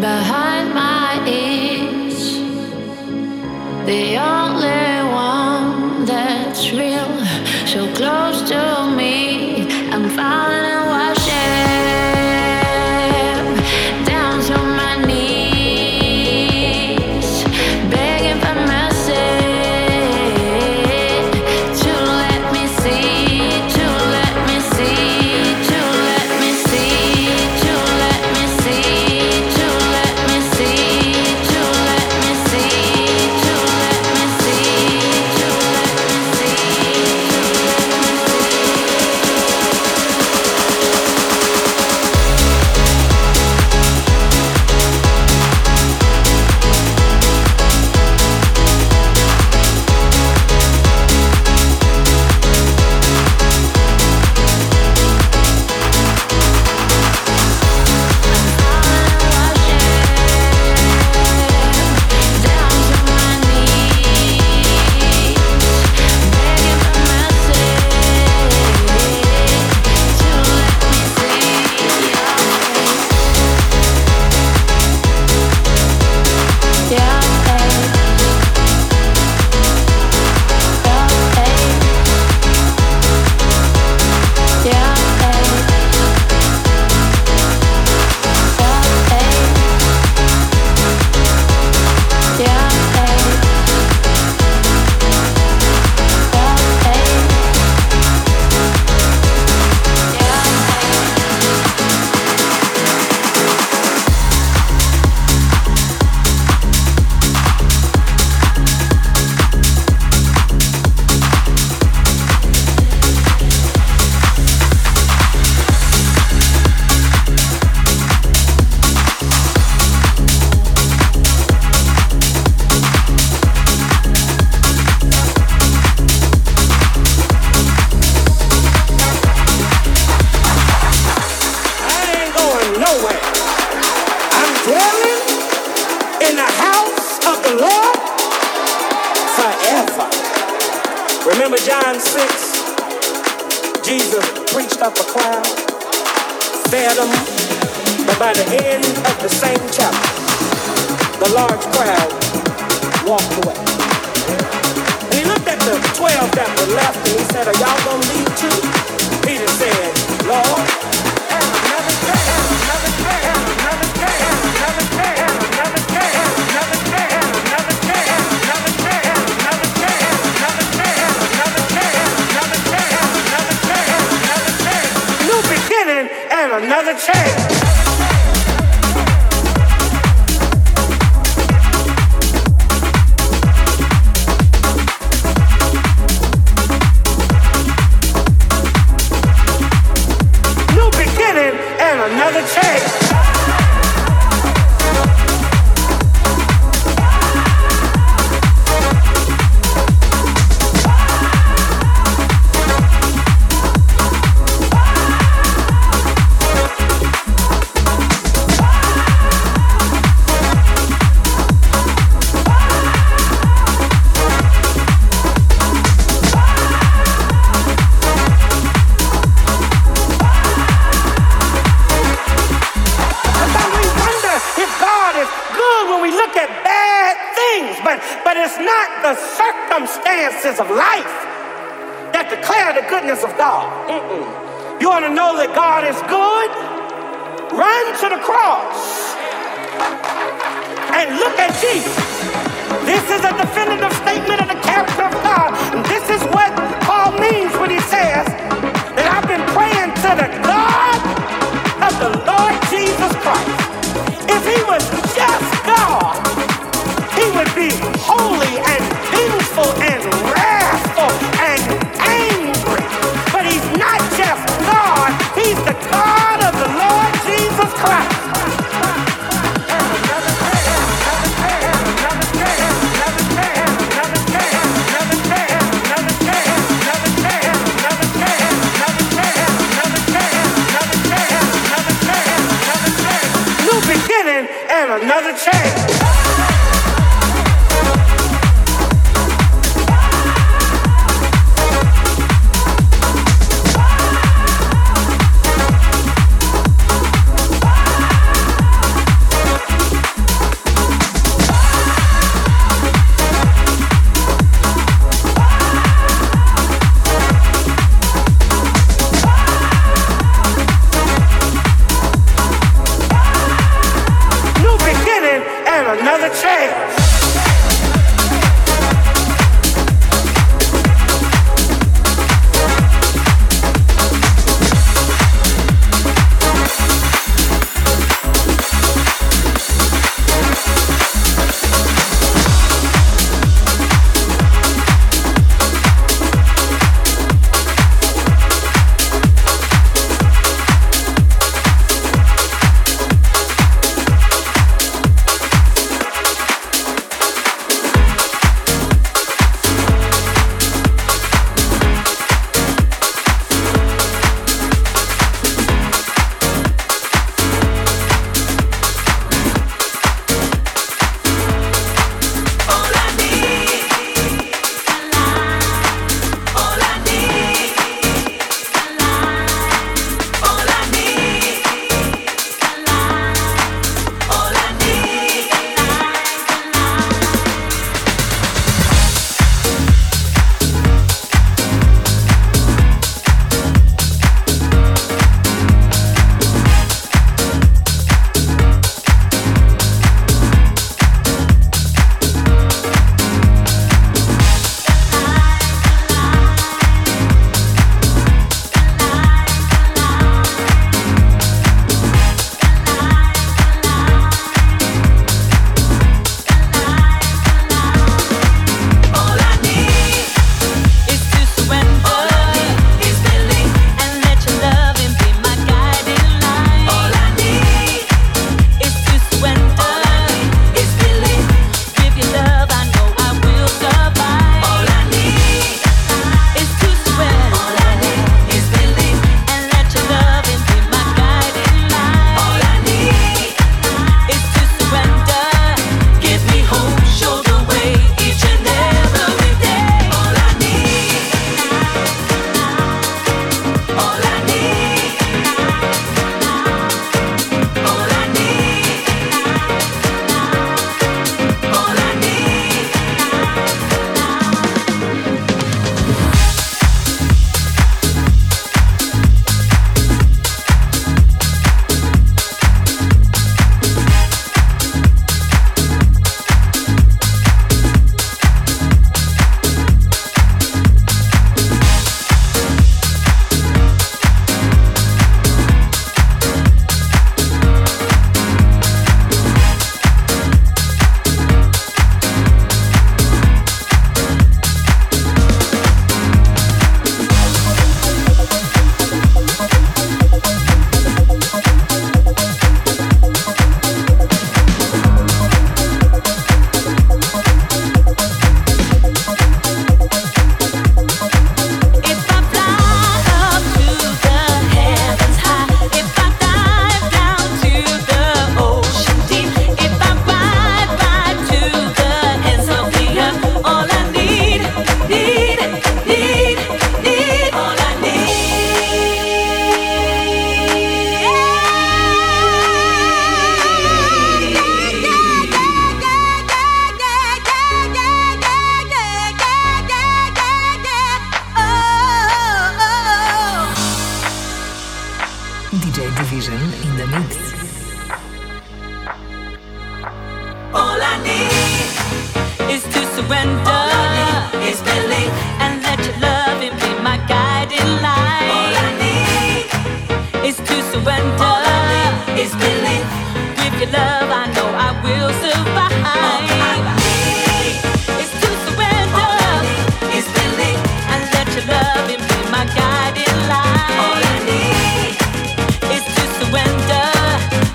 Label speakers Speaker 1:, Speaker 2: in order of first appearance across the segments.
Speaker 1: behind my ears. They are.
Speaker 2: look at bad things, but, but it's not the circumstances of life that declare the goodness of God. Mm-mm. You want to know that God is good? Run to the cross and look at Jesus. This is a definitive statement of the character of God. This is what Paul means when he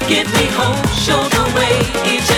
Speaker 3: Give me hope, show the way.